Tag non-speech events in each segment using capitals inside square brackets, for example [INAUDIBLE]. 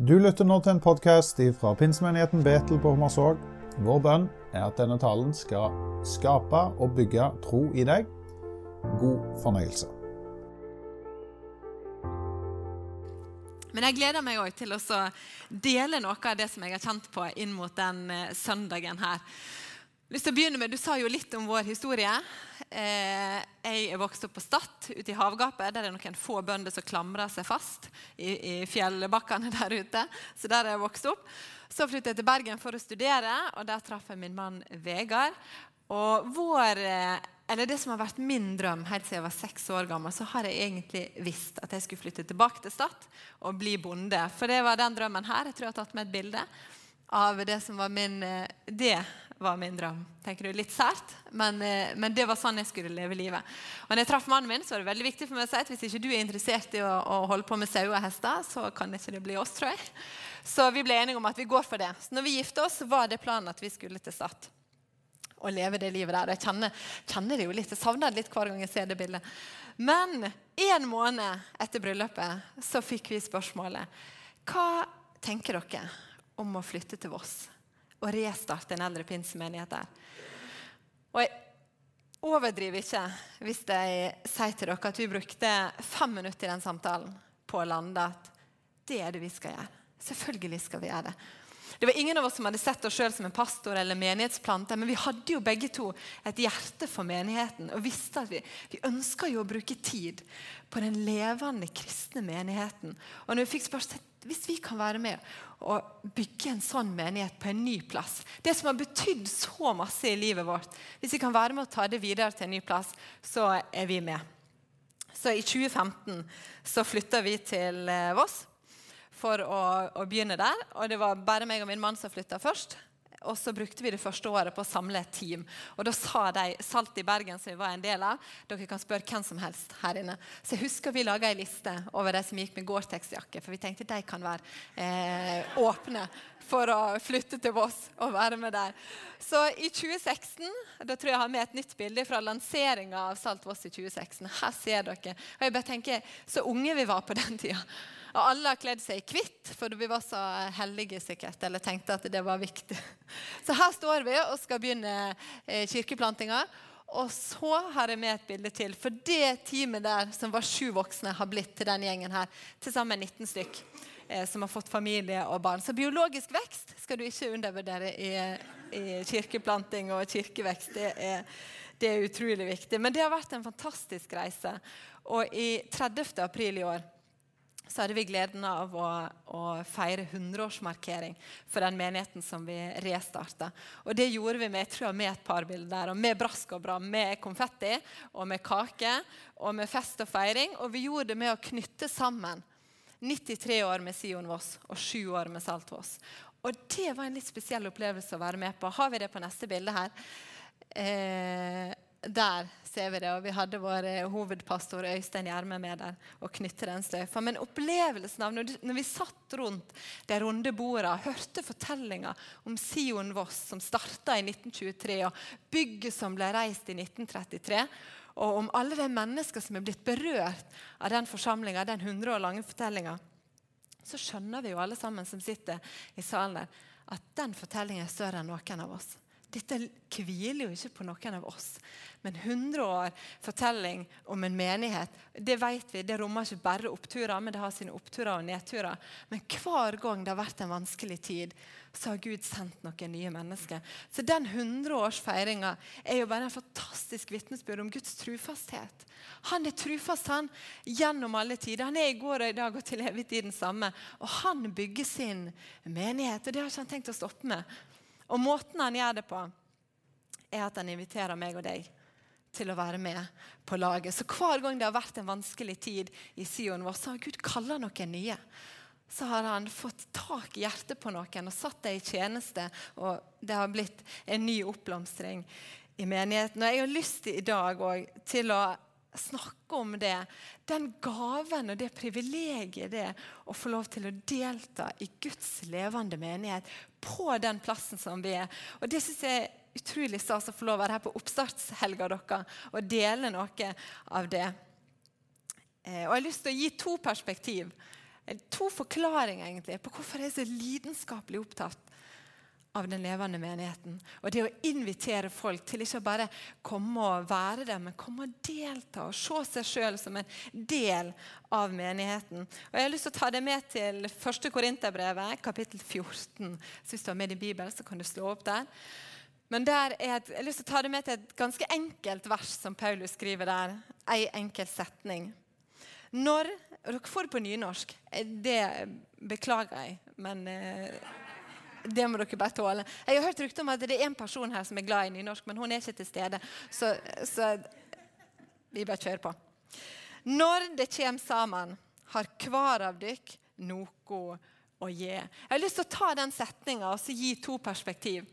Du lytter nå til en podkast fra pinsemenigheten Betel på Hommersåk. Vår bønn er at denne talen skal skape og bygge tro i deg. God fornøyelse. Men jeg gleder meg òg til å dele noe av det som jeg har kjent på inn mot den eh, søndagen her. Lyst til å begynne med, Du sa jo litt om vår historie. Eh, jeg er vokst opp på Stad, ute i havgapet. Der er noen få bønder som klamrer seg fast i, i fjellbakkene [LAUGHS] der ute. Så der er jeg vokst opp. Så flyttet jeg til Bergen for å studere, og der traff jeg min mann Vegard. Og vår, eh, eller det som har vært min drøm helt siden jeg var seks år gammel, så har jeg egentlig visst at jeg skulle flytte tilbake til Stad og bli bonde. For det var den drømmen her. Jeg tror jeg har tatt med et bilde av det som var min eh, det var min drøm. Tenker du Litt sært, men, eh, men, det var sånn jeg skulle leve livet. Og når jeg traff mannen min, så var det veldig viktig for meg å si at hvis ikke du er interessert i å, å holde på med sauer og hester, så kan ikke det bli oss, tror jeg. Så vi ble enige om at vi går for det. Så når vi gifta oss, var det planen at vi skulle til Stad og leve det livet der. Jeg kjenner, kjenner det jo litt, jeg savner det litt hver gang jeg ser det bildet. Men en måned etter bryllupet så fikk vi spørsmålet Hva tenker dere om å flytte til Voss? og restarte en eldre pinsemenighet der. Og jeg overdriver ikke hvis jeg sier til dere at vi brukte fem minutter i den samtalen på å lande at det er det vi skal gjøre. Selvfølgelig skal vi gjøre det. Det var ingen av oss som hadde sett oss sjøl som en pastor eller menighetsplanter, men vi hadde jo begge to et hjerte for menigheten og visste at vi, vi ønska å bruke tid på den levende kristne menigheten. Og når vi fikk spørsmål hvis vi kan være med og bygge en sånn menighet på en ny plass Det som har betydd så masse i livet vårt, hvis vi kan være med og ta det videre til en ny plass, så er vi med. Så i 2015 så flytta vi til eh, Voss for å, å, begynne der. Og det var bare meg og min mann som flytta først. Og så brukte vi det første året på å samle et team. Og da sa de Salt i Bergen, som vi var en del av, dere kan spørre hvem som helst her inne. Så jeg husker vi laga ei liste over de som gikk med Gore-Tex-jakke, for vi tenkte de kan være eh, åpne for å flytte til Voss og være med der. Så i 2016 da tror jeg jeg har med et nytt bilde fra lanseringa av Salt Voss i 2016. Her ser dere. Og jeg bare tenker, Så unge vi var på den tida. Og alle har kledd seg i hvitt, for vi var så hellige sikkert, eller tenkte at det var viktig. [LAUGHS] Så her står vi og skal begynne eh, kirkeplantinga. Og så har jeg med et bilde til. For det teamet der som var sju voksne, har blitt til den gjengen her. Til sammen 19 stykk eh, som har fått familie og barn. Så biologisk vekst skal du ikke undervurdere i, i kirkeplanting og kirkevekst. Det er, det er utrolig viktig. Men det har vært en fantastisk reise. Og i 30. april i år så hadde vi gleden av å, å feire 100-årsmarkering for den menigheten som vi restarta. Og det gjorde vi med, jeg tror, med et par bilder. og Med brask og bram, med konfetti og med kake og med fest og feiring. Og vi gjorde det med å knytte sammen 93 år med Sion Voss og 7 år med Salt Voss. Og det var en litt spesiell opplevelse å være med på. Har vi det på neste bilde her? Eh, der ser vi det. Og vi hadde vår eh, hovedpastor Øystein Gjerme med der og knytte den sløyfa. Men opplevelsen av når, vi satt rundt de runde bordene, hørte fortellinga om Sion Voss som starta i 1923, og bygget som ble reist i 1933, og om alle de mennesker som er blitt berørt av den forsamlinga, den 100 år lange fortellinga, så skjønner vi jo alle sammen som sitter i salen der, at den fortellingen er større enn noen av oss. Dette hviler jo ikke på noen av oss. Men 100 år fortelling om en menighet det vet vi, det rommer ikke bare oppturer, men det har sine oppturer og nedturer. Men hver gang det har vært en vanskelig tid, så har Gud sendt noen nye mennesker. Så den 100-årsfeiringa er jo bare en fantastisk vitnesbyrd om Guds trufasthet. Han er trufast han, gjennom alle tider. Han er i går og i dag og til evig tid den samme. Og han bygger sin menighet, og det har ikke han tenkt å stoppe med. Og måten han gjør det på, er at han inviterer meg og deg til å være med på laget. Så hver gang det har vært en vanskelig tid i Sion vår, så har Gud kalla noen nye. Så har han fått tak i hjertet på noen og satt dem i tjeneste. Og det har blitt en ny oppblomstring i menigheten. Og jeg har lyst i dag til å snakke om det. Den gaven og det privilegiet det å få lov til å delta i Guds levende menighet på den plassen som vi er. Og Det syns jeg er utrolig stas å få lov å være her på oppstartshelga deres og dele noe av det. Eh, og Jeg har lyst til å gi to perspektiv to forklaringer egentlig på hvorfor jeg er så lidenskapelig opptatt av den levende menigheten. Og det å invitere folk til ikke bare komme og være der, men komme og delta og se seg sjøl som en del av menigheten. Og Jeg har lyst til å ta det med til 1. Korinterbrevet, kapittel 14. Så hvis du har med din bibel, så kan du slå opp der. Men der er et, jeg har lyst til å ta det med til et ganske enkelt vers som Paulus skriver der. Ei enkel setning. Når og Dere får det på nynorsk. Det beklager jeg, men eh, det må dere bare tåle. Jeg har hørt rykte om at det er en person her som er glad i nynorsk, men hun er ikke til stede. Så, så vi bare kjører på. Når det kommer sammen, har hver av dere noe å gi. Jeg har lyst til å ta den setninga og gi to perspektiv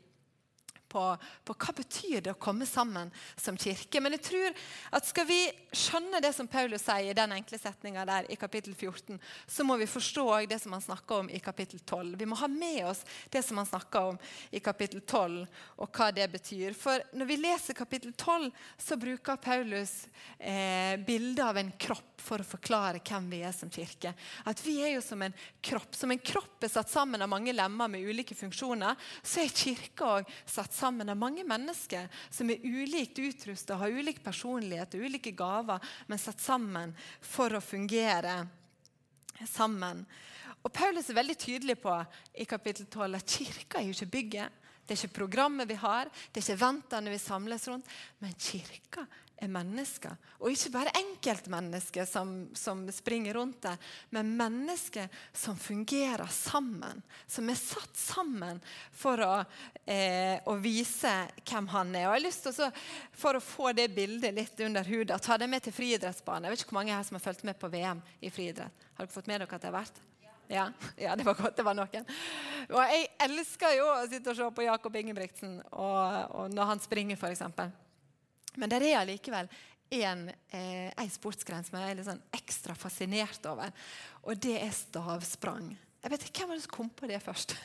på, på, hva betyr det å komme sammen som kirke. Men jeg tror at skal vi skjønne det som Paulus sier i den enkle setninga der i kapittel 14, så må vi forstå det som han snakker om i kapittel 12. Vi må ha med oss det som han snakker om i kapittel 12, og hva det betyr. For når vi leser kapittel 12, så bruker Paulus eh, bildet av en kropp for å forklare hvem vi er som kirke. At vi er jo som en kropp. Som en kropp er satt sammen av mange lemmer med ulike funksjoner, så er kirka òg satt sammen av mange mennesker som er ulikt utrusta, har ulik personlighet og ulike gaver, men satt sammen for å fungere sammen. Og Paulus er veldig tydelig på i kapittel 12 at kirka er jo ikke bygget. Det er ikke programmet vi har, det er ikke ventene vi samles rundt. Men kirka er mennesker. Og ikke bare enkeltmennesker som, som springer rundt der, men mennesker som fungerer sammen. Som er satt sammen for å, eh, å vise hvem han er. Og jeg har lyst til å, For å få det bildet litt under huden, ta det med til friidrettsbanen. Jeg vet ikke hvor mange her som har fulgt med på VM i friidrett. Har dere fått med dere at det har vært? Ja, ja, det var godt det var noen. Og jeg elsker jo å sitte og se på Jakob Ingebrigtsen og, og når han springer, f.eks. Men det er allikevel en, eh, en sportsgren som jeg er litt sånn ekstra fascinert over, og det er stavsprang. Jeg vet ikke Hvem var det som kom på det først?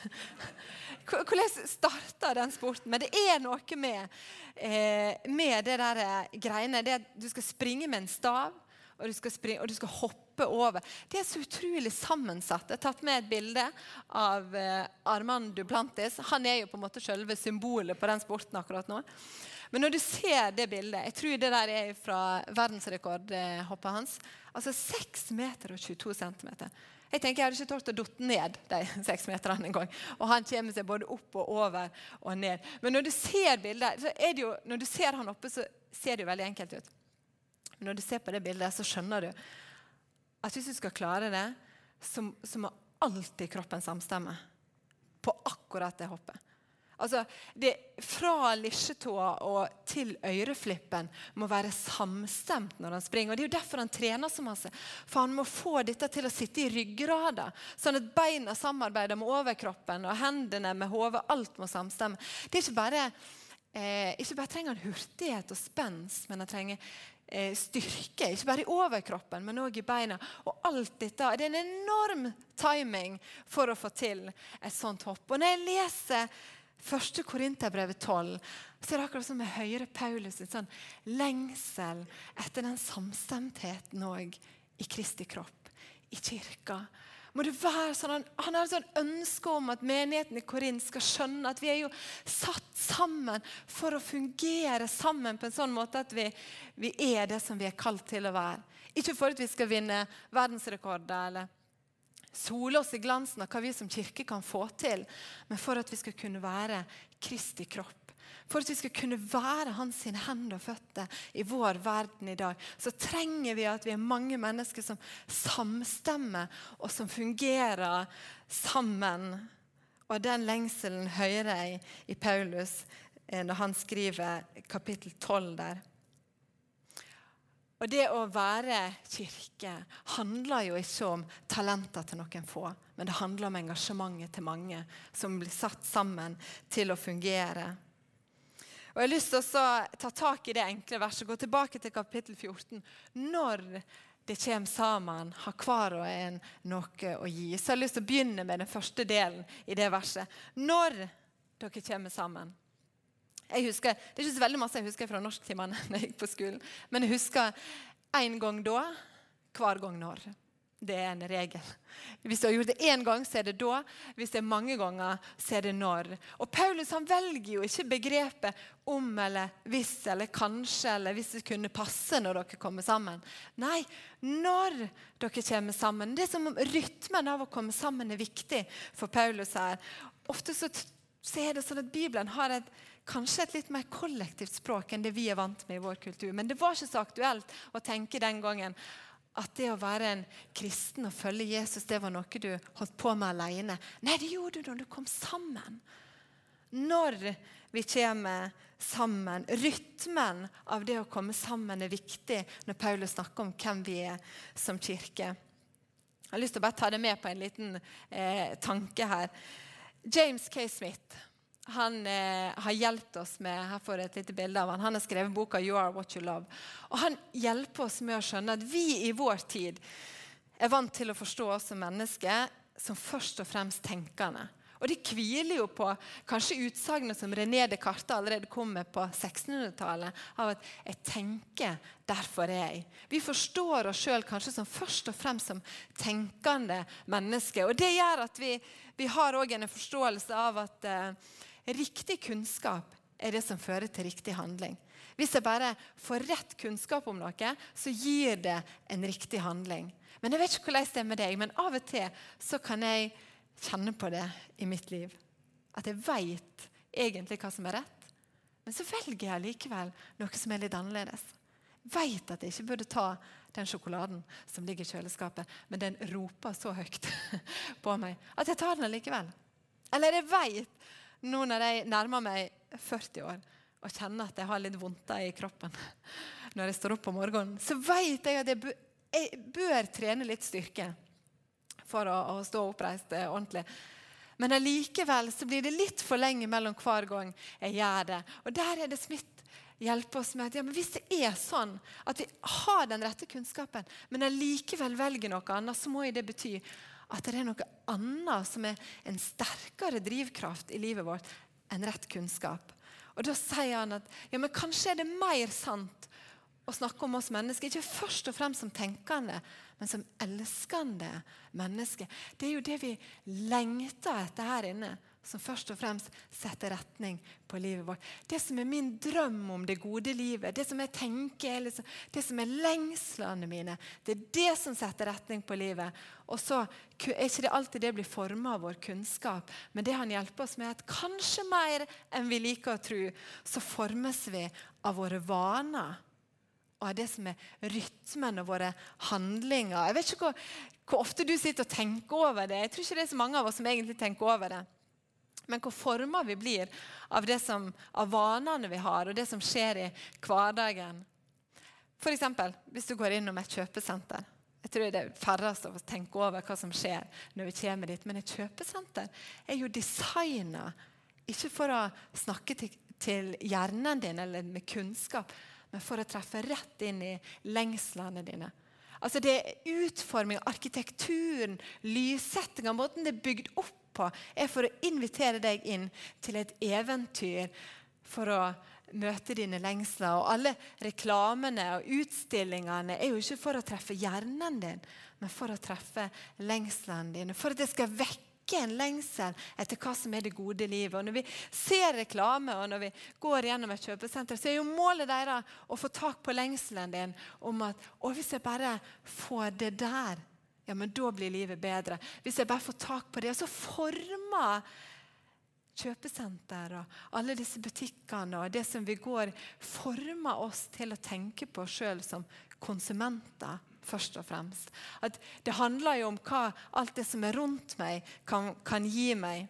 [LAUGHS] Hvordan starta den sporten? Men det er noe med, eh, med det der eh, greiene. Det at du skal springe med en stav, og du, springe, og du skal hoppe over. Det er så utrolig sammensatt. Jeg har tatt med et bilde av eh, Armand Duplantis. Han er jo på en måte selve symbolet på den sporten akkurat nå. Men når du ser det bildet Jeg tror det der er fra verdensrekordhoppet hans. Altså 6 meter og 22 centimeter. Jeg tenker jeg hadde ikke tort å dotte ned de [LAUGHS] seks meterne engang. Og han kommer seg både opp og over og ned. Men når du ser bildet, så er det jo, når du ser han oppe, så ser det jo veldig enkelt ut. Men når du ser på det bildet, så skjønner du at hvis du skal klare det, så, så må alltid kroppen samstemme på akkurat det hoppet. Altså, det, Fra lisjetåa og til øreflippen må være samstemt når han springer. og Det er jo derfor han trener så masse. For han må få dette til å sitte i ryggrada, sånn at beina samarbeider med overkroppen og hendene med hodet. Alt må samstemme. Det er ikke bare, eh, ikke bare trenger han hurtighet og spenst, men han trenger eh, styrke. Ikke bare i overkroppen, men òg i beina. Og alt dette. Det er en enorm timing for å få til et sånt hopp. Og når jeg leser 1. Korinterbrevet 12 så er det akkurat som jeg hører Paulus en sånn lengsel etter den samstemtheten òg i Kristi kropp, i kirka. Må det være sånn, Han, han har et sånn ønske om at menigheten i Korint skal skjønne at vi er jo satt sammen for å fungere sammen på en sånn måte at vi, vi er det som vi er kalt til å være. Ikke for at vi skal vinne verdensrekorder eller sole oss i glansen av hva vi som kirke kan få til, men for at vi skal kunne være Kristi kropp. For at vi skal kunne være hans hender og føtter i vår verden i dag, så trenger vi at vi er mange mennesker som samstemmer, og som fungerer sammen. Og den lengselen hører jeg i Paulus eh, når han skriver kapittel 12 der. Og det å være kirke handler jo ikke om talenter til noen få, men det handler om engasjementet til mange som blir satt sammen til å fungere. Og Jeg har lyst til å ta tak i det enkle verset, og gå tilbake til kapittel 14. Når det kommer sammen, har hver og en noe å gi. Så jeg har lyst til å begynne med den første delen i det verset. Når dere kommer sammen. Jeg husker, Det er ikke så veldig masse jeg husker fra norsktimene [LAUGHS] da jeg gikk på skolen, men jeg husker en gang da, hver gang når. Det er en regel. Hvis du har gjort det én gang, så er det da. Hvis det er mange ganger, så er det når. Og Paulus han velger jo ikke begrepet om eller hvis eller kanskje eller hvis det kunne passe når dere kommer sammen. Nei, når dere kommer sammen. Det er som om rytmen av å komme sammen er viktig for Paulus her. Ofte så, er det sånn at Bibelen har et kanskje et litt mer kollektivt språk enn det vi er vant med i vår kultur. Men det var ikke så aktuelt å tenke den gangen at det å være en kristen og følge Jesus det var noe du holdt på med alene. Nei, det gjorde du når du kom sammen. Når vi kommer sammen. Rytmen av det å komme sammen er viktig når Paulus snakker om hvem vi er som kirke. Jeg har lyst til å bare ta det med på en liten eh, tanke her. James K. Smith han eh, har hjulpet oss med her får jeg et lite bilde av han. Han har skrevet boka 'You Are What You Love'. Og Han hjelper oss med å skjønne at vi i vår tid er vant til å forstå oss som mennesker som først og fremst tenkende. Og det hviler jo på kanskje utsagnet som René Descartes allerede kom med på 1600-tallet, av at 'jeg tenker, derfor er jeg'. Vi forstår oss sjøl kanskje som først og fremst som tenkende mennesker. Og Det gjør at vi, vi har òg en forståelse av at uh, Riktig kunnskap er det som fører til riktig handling. Hvis jeg bare får rett kunnskap om noe, så gir det en riktig handling. Men Jeg vet ikke hvordan det er med deg, men av og til så kan jeg kjenne på det i mitt liv. At jeg veit egentlig hva som er rett, men så velger jeg likevel noe som er litt annerledes. Veit at jeg ikke burde ta den sjokoladen som ligger i kjøleskapet, men den roper så høyt [LAUGHS] på meg at jeg tar den likevel. Eller jeg veit nå når jeg nærmer meg 40 år og kjenner at jeg har litt vondter i kroppen [LAUGHS] når jeg står opp om morgenen, så vet jeg at jeg bør, trene litt styrke for å, stå oppreist eh, ordentlig. Men allikevel blir det litt for lenge mellom hver gang jeg gjør det. Og der er det Smith hjelper oss med at ja, hvis det er sånn at vi har den rette kunnskapen, men allikevel velger noe annet, så må jo det bety at det er noe annet som er en sterkere drivkraft i livet vårt enn rett kunnskap. Og Da sier han at ja, men kanskje er det mer sant å snakke om oss mennesker, ikke først og fremst som tenkende, men som elskende mennesker. Det er jo det vi lengter etter her inne som først og fremst setter retning på livet vårt. Det som er min drøm om det gode livet, det som jeg tenker, det som er lengslene mine, det er det som setter retning på livet. Og så er ikke det alltid det blir forma av vår kunnskap, men det han hjelper oss med, er at kanskje mer enn vi liker å tro, så formes vi av våre vaner. Og av det som er rytmen og våre handlinger. Jeg vet ikke hvor, hvor ofte du sitter og tenker over det. Jeg tror ikke det er så mange av oss som egentlig tenker over det. Men hvor forma vi blir av, som, av vanene vi har, og det som skjer i hverdagen. F.eks. hvis du går innom et kjøpesenter. Jeg tror det er færrest av oss tenker over hva som skjer når vi kommer dit. Men et kjøpesenter er jo designa ikke for å snakke til, til hjernen din eller med kunnskap, men for å treffe rett inn i lengslene dine. Altså Det er utforming, arkitekturen, lyssettinga, måten det er bygd opp på, er for å invitere deg inn til et eventyr for å møte dine lengsler. Og alle reklamene og utstillingene er jo ikke for å treffe hjernen din, men for å treffe lengslene dine. For at det skal vekke en lengsel etter hva som er det gode livet. Og Når vi ser reklame og når vi går gjennom et kjøpesenter, så er jo målet deres å få tak på lengselen din om at å, hvis jeg bare får det der, ja, men da blir livet bedre. Hvis jeg bare får tak på det. Og så former kjøpesenter og alle disse butikkene og det som vi går, former oss til å tenke på sjøl som konsumenter. Først og fremst. At det handler jo om hva alt det som er rundt meg, kan, kan gi meg.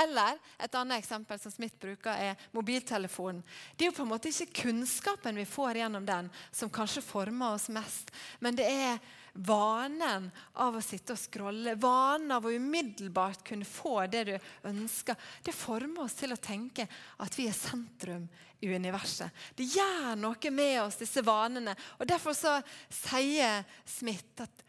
Eller et annet eksempel som Smith bruker, er mobiltelefonen. Det er jo på en måte ikke kunnskapen vi får gjennom den, som kanskje former oss mest, men det er vanen av å sitte og scrolle, vanen av å umiddelbart kunne få det du ønsker, det former oss til å tenke at vi er sentrum i universet. Det gjør noe med oss, disse vanene. Og Derfor så sier Smith at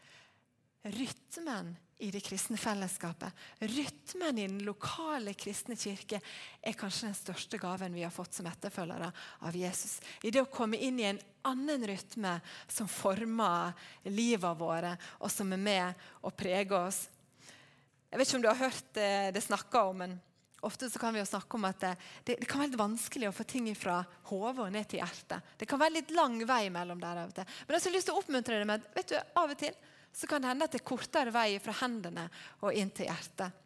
rytmen i det kristne fellesskapet. Rytmen i den lokale kristne kirke er kanskje den største gaven vi har fått som etterfølgere av Jesus. I det å komme inn i en annen rytme som former livet våre, og som er med og preger oss. Jeg vet ikke om du har hørt det, det snakka om, men Ofte kan vi snakke om at det, det, kan være litt vanskelig å få ting fra hodet og ned til hjertet. Det kan være litt lang vei mellom der og til. Men jeg har lyst til å oppmuntre deg med at vet du, av og til så kan det hende at det er kortere vei fra hendene og inn til hjertet.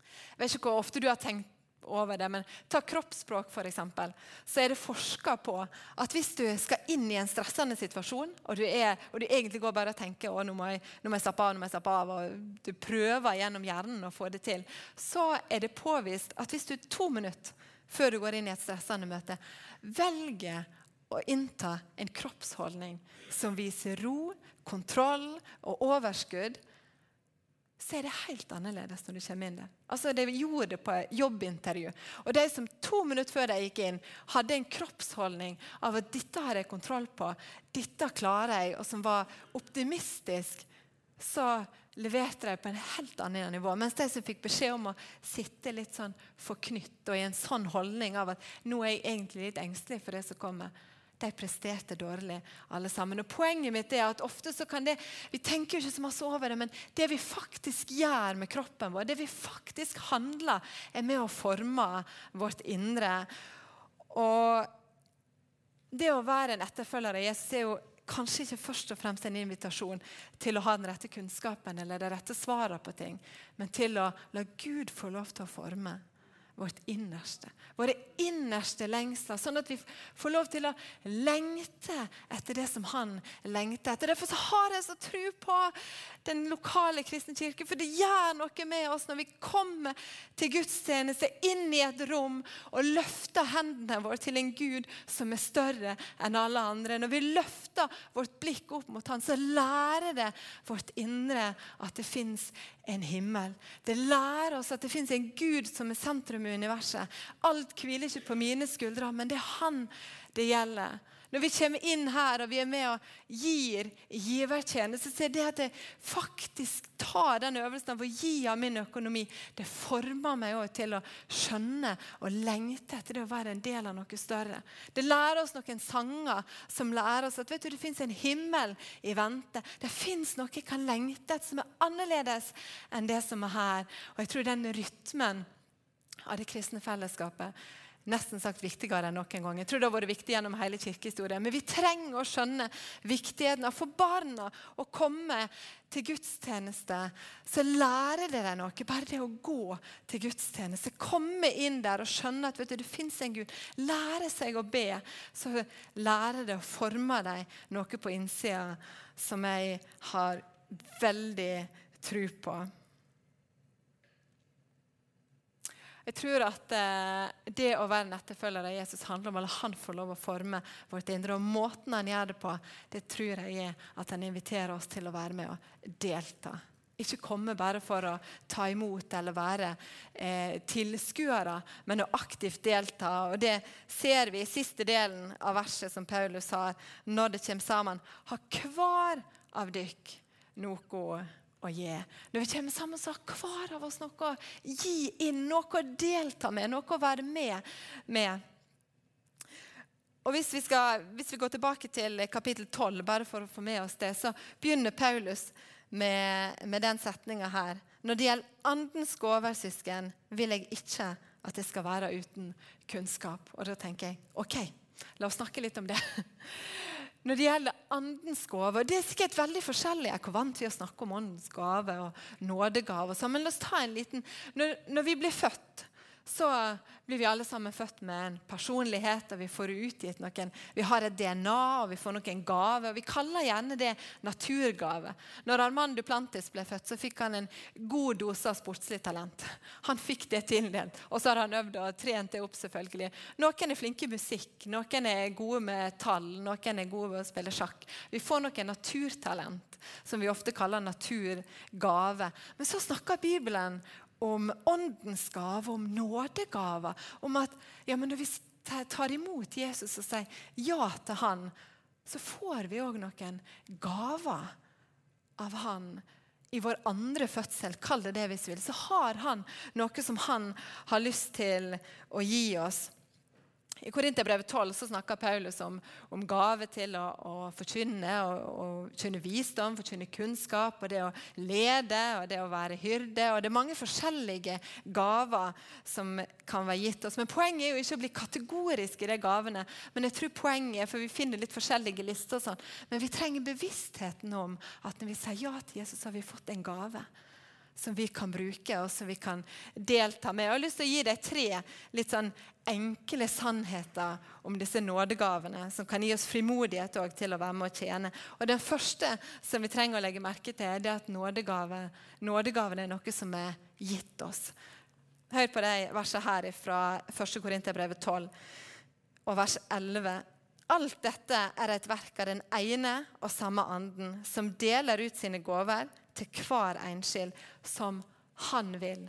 Jeg vet ikke hvor ofte du har tenkt over det, men ta kroppsspråk, f.eks. Så er det forska på at hvis du skal inn i en stressende situasjon, og du, er, og du egentlig går bare og tenker å, nå må, jeg, nå må jeg slappe av, nå må jeg slappe av, og du prøver gjennom hjernen å få det til, så er det påvist at hvis du to minutter før du går inn i et stressende møte, velger å innta en kroppsholdning som viser ro, kontroll og overskudd, så er det helt annerledes når du kommer inn der. Altså, De gjorde det på jobbintervju. Og de som to minutter før de gikk inn, hadde en kroppsholdning av at 'dette har jeg kontroll på', 'dette klarer jeg', og som var optimistisk, så leverte de på en helt annet nivå. Mens de som fikk beskjed om å sitte litt sånn forknytt og i en sånn holdning av at 'nå er jeg egentlig litt engstelig for det som kommer', de presterte dårlig alle sammen. Og Poenget mitt er at ofte så kan det, Vi tenker jo ikke så masse over det, men det vi faktisk gjør med kroppen vår, det vi faktisk handler, er med å forme vårt indre. Og det å være en etterfølger av Jesus er jo kanskje ikke først og fremst en invitasjon til å ha den rette kunnskapen eller det rette svaret på ting, men til å la Gud få lov til å forme vårt innerste. Våre innerste lengsler, sånn at vi får lov til å lengte etter det som han lengter etter. Derfor har jeg så tro på den lokale kristne kirke, for det gjør noe med oss når vi kommer til gudstjeneste, inn i et rom og løfter hendene våre til en Gud som er større enn alle andre. Når vi løfter vårt blikk opp mot han, så lærer det vårt indre at det fins en himmel. Det lærer oss at det fins en Gud som er sentrum i universet. Alt hviler ikke på mine skuldre, men det er Han det gjelder. Når vi kommer inn her og vi er med og gir givertjeneste, så er det at jeg faktisk tar den øvelsen av å gi av min økonomi, det former meg også til å skjønne og lengte etter det å være en del av noe større. Det lærer oss noen sanger som lærer oss at vet du, det fins en himmel i vente. Det fins noe jeg kan lengte etter som er annerledes enn det som er her. Og jeg tror den rytmen av det kristne fellesskapet nesten sagt viktigere enn noen gang. Jeg tror det har vært viktig gjennom hele kirkehistorien. Men vi trenger å skjønne viktigheten av for barna å komme til gudstjeneste. Så lærer dere noe. Bare det å gå til gudstjeneste. Komme inn der og skjønne at du, det fins en Gud. Lære seg å be. Så lærer det å forme deg noe på innsida som jeg har veldig tro på. Jeg tror at eh, det å være en etterfølger av Jesus handler om at han får lov å forme vårt indre. Og måten han gjør det på, det tror jeg er at han inviterer oss til å være med og delta. Ikke komme bare for å ta imot eller være eh, tilskuere, men å aktivt delta. Og Det ser vi i siste delen av verset som Paulus har, når det kommer sammen. Ha hver av dykk noe å gi. Når vi kommer sammen, så har hver av oss noe å gi inn, noe å delta med, noe å være med med. Og hvis vi, skal, hvis vi går tilbake til kapittel 12, bare for å få med oss det, så begynner Paulus med, med den setninga her. Når det gjelder andens gaver, søsken, vil jeg ikke at det skal være uten kunnskap. Og da tenker jeg OK, la oss snakke litt om det. Når det gjelder andens gave Det er sikkert veldig forskjellig. Jeg er ikke vant til å snakke om åndens gave og nådegave. Men la oss ta en liten når, når vi blir født, så blir vi alle sammen født med en personlighet, og vi får utgitt noen Vi har et DNA, og vi får noen gaver. Vi kaller gjerne det naturgave. Når Armand Duplantis ble født, så fikk han en god dose av sportslig talent. Han fikk det tildelt, og så har han øvd og trent det opp. selvfølgelig. Noen er flinke i musikk, noen er gode med tall, noen er gode med å spille sjakk. Vi får noen naturtalent, som vi ofte kaller naturgave. Men så snakker Bibelen om åndens gave, om nådegaver. Om at ja, når vi tar imot Jesus og sier ja til han, så får vi òg noen gaver av han i vår andre fødsel, kall det det hvis vi vil, så har han noe som han har lyst til å gi oss. I Korinterbrevet 12 så snakker Paulus om, om gave til å, å forkynne, og, og kynne visdom, forkynne kunnskap, og det å lede og det å være hyrde. og Det er mange forskjellige gaver som kan være gitt oss. Men Poenget er jo ikke å bli kategorisk i de gavene. Men jeg tror poenget er, for vi finner litt forskjellige lister, og sånn, men vi trenger bevisstheten om at når vi sier ja til Jesus, så har vi fått en gave som vi kan bruke og som vi kan delta med. Jeg har lyst til å gi deg tre litt sånn enkle sannheter om disse nådegavene, som kan gi oss frimodighet til å være med og tjene. Og Den første som vi trenger å legge merke til, er at nådegave, nådegaven er noe som er gitt oss. Hør på de versene her fra 1. Korinterbrevet 12 og vers 11. Alt dette er et verk av den ene og samme anden, som deler ut sine gaver til hver enskild som han vil.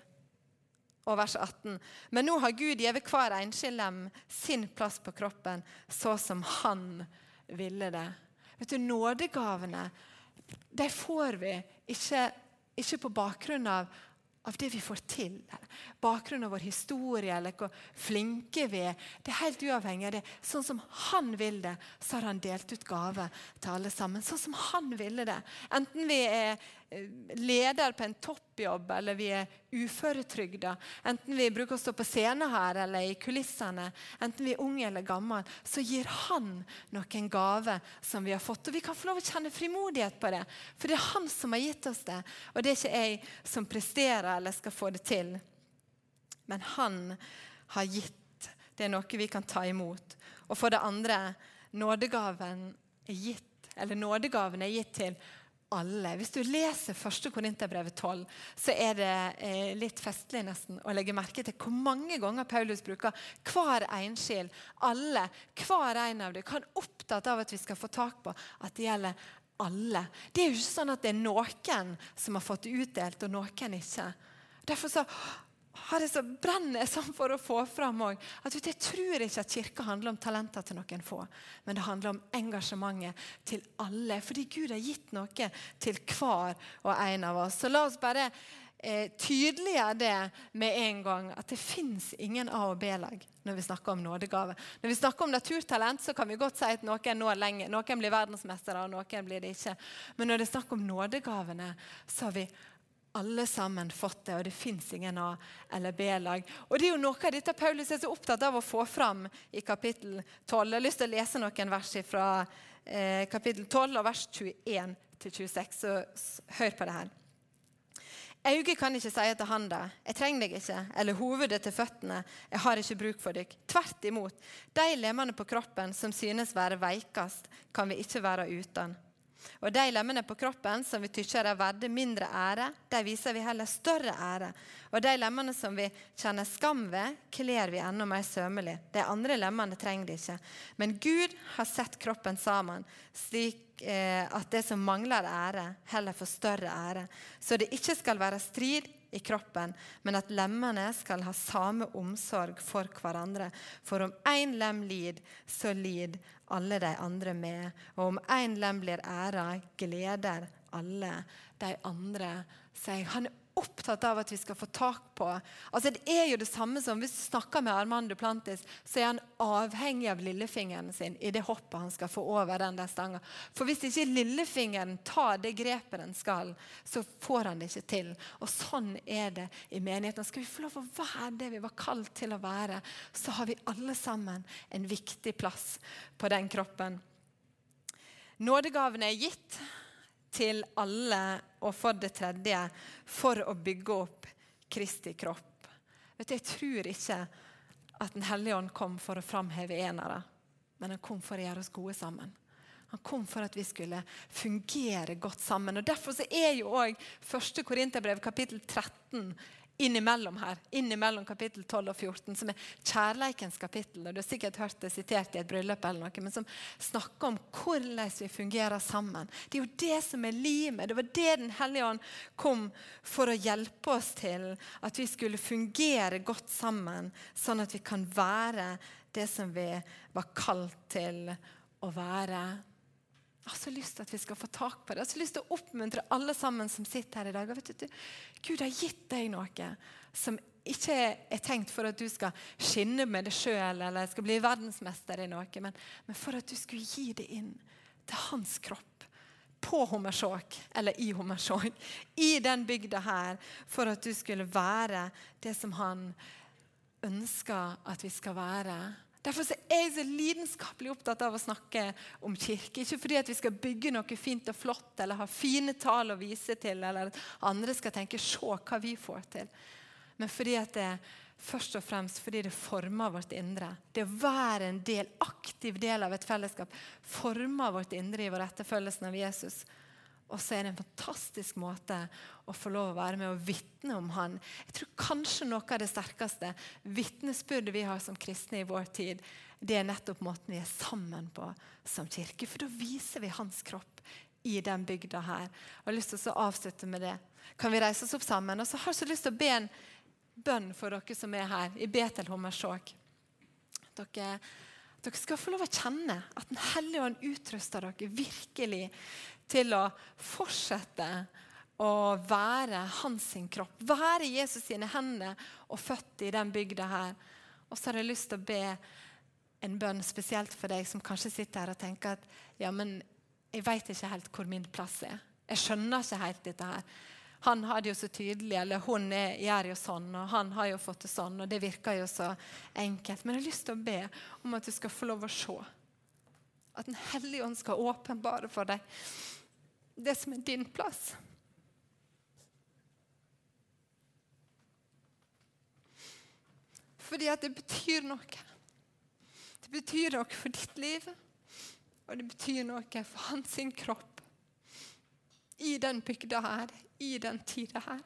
Og vers 18. Men nå har Gud gitt hver enskild lem sin plass på kroppen, så som han ville det. Vet du, Nådegavene de får vi ikke, ikke på bakgrunn av av det vi får til. Bakgrunnen av vår historie, eller hvor flinke vi er. Det er helt uavhengig av det. Sånn som han vil det, så har han delt ut gave til alle sammen. Sånn som han ville det. Enten vi er leder på en toppjobb, eller vi er uføretrygda, enten vi bruker å stå på scenen her eller i kulissene, enten vi er unge eller gamle, så gir han noen gave som vi har fått. Og vi kan få lov å kjenne frimodighet på det, for det er han som har gitt oss det. Og det er ikke jeg som presterer eller skal få det til. Men han har gitt. Det er noe vi kan ta imot. Og for det andre nådegaven er gitt, eller nådegaven er gitt til alle. Hvis du leser 1. Korinterbrevet 12, så er det eh, litt festlig nesten å legge merke til hvor mange ganger Paulus bruker hver enskild, alle, hver en av dem. Han er opptatt av at vi skal få tak på at det gjelder alle. Det er jo ikke sånn at det er noen som har fått det utdelt, og noen ikke. Derfor så har jeg så brenner jeg [LAUGHS] sånn for å få fram òg. Jeg tror ikke at kirka handler om talenter til noen få, men det handler om engasjementet til alle. Fordi Gud har gitt noe til hver og en av oss. Så la oss bare eh, tydeliggjøre det med en gang, at det fins ingen A- og B-lag når vi snakker om nådegave. Når vi snakker om naturtalent, så kan vi godt si at noen når lenger. Noen blir verdensmestere, og noen blir det ikke. Men når det er snakk om nådegavene, så har vi alle sammen fått det, og det fins ingen A- eller B-lag. Og Det er jo noe av dette Paulus er så opptatt av å få fram i kapittel 12. Jeg har lyst til å lese noen vers fra eh, kapittel 12, vers 21 til 26. Så hør på det her. Øyet kan ikke si til handa 'Jeg trenger deg ikke', eller hovedet til føttene 'Jeg har ikke bruk for deg'. Tvert imot. De lemmene på kroppen som synes være veikest, kan vi ikke være uten. Og de lemmene på kroppen som vi tykker er verdt mindre ære, de viser vi heller større ære. Og de lemmene som vi kjenner skam ved, kler vi enda mer sømmelig. De andre lemmene trenger de ikke. Men Gud har sett kroppen sammen, slik eh, at det som mangler ære, heller får større ære. Så det ikke skal være strid i kroppen, men at lemmene skal ha samme omsorg for hverandre. For om én lem lider, så lider alle de andre med. Og om én lem blir æra, gleder alle de andre seg. Han er opptatt av at vi skal få tak på. Altså Det er jo det samme som hvis du snakker med Armando Plantis, så er han avhengig av lillefingeren sin i det hoppet han skal få over den der stanga. For hvis ikke lillefingeren tar det grepet den skal, så får han det ikke til. Og sånn er det i menigheten. Skal vi få lov å være det vi var kalt til å være, så har vi alle sammen en viktig plass på den kroppen. Nådegavene er gitt til alle, og for det tredje for å bygge opp Kristi kropp. Vet du, Jeg tror ikke at Den hellige ånd kom for å framheve enere, men han kom for å gjøre oss gode sammen. Han kom for at vi skulle fungere godt sammen. Og Derfor er jo òg 1. Korinterbrev kapittel 13 innimellom her, innimellom kapittel 12 og 14, som er kjærleikens kapittel. og Du har sikkert hørt det sitert i et bryllup, eller noe, men som snakker om hvordan vi fungerer sammen. Det er jo det som er limet. Det var det Den hellige ånd kom for å hjelpe oss til. At vi skulle fungere godt sammen, sånn at vi kan være det som vi var kalt til å være. Jeg har så lyst til at vi skal få tak på det. Jeg har så lyst til å oppmuntre alle sammen som sitter her i dag. Du, Gud har gitt deg noe som ikke er tenkt for at du skal skinne med det sjøl eller skal bli verdensmester i noe, men, men, for at du skulle gi det inn til hans kropp. På Hommersåk, eller i Hommersåk, i den bygda her, for at du skulle være det som han ønsker at vi skal være. Derfor er jeg så lidenskapelig opptatt av å snakke om kirke. Ikke fordi vi skal bygge noe fint og flott eller ha fine tall å vise til, eller at andre skal tenke 'se hva vi får til'. Men fordi det først og fremst fordi det former vårt indre. Det å være en del, aktiv del av et fellesskap former vårt indre i vår etterfølgelsen av Jesus. Og så er det en fantastisk måte å få lov å være med og vitne om han. Jeg tror kanskje noe av det sterkeste vitnesbyrdet vi har som kristne i vår tid, det er nettopp måten vi er sammen på som kirke. For da viser vi hans kropp i den bygda her. Jeg har lyst til å avslutte med det. Kan vi reise oss opp sammen? Og så har jeg så lyst til å be en bønn for dere som er her i Betel Hommersåk. Dere, dere skal få lov å kjenne at Den hellige ånd utruster dere virkelig til å fortsette å være hans kropp. Være Jesus sine hender og født i den bygda her. Og så har jeg lyst til å be en bønn spesielt for deg som kanskje sitter her og tenker at ja, men jeg vet ikke helt hvor min plass er. Jeg skjønner ikke helt dette her. Han har det jo så tydelig, eller hun er, gjør jo sånn, og han har jo fått det sånn, og det virker jo så enkelt. Men jeg har lyst til å be om at du skal få lov å se. At Den hellige ånd skal åpenbare for deg det som er din plass. Fordi at det betyr noe. Det betyr noe for ditt liv, og det betyr noe for hans kropp. I den bygda her, i den tida her.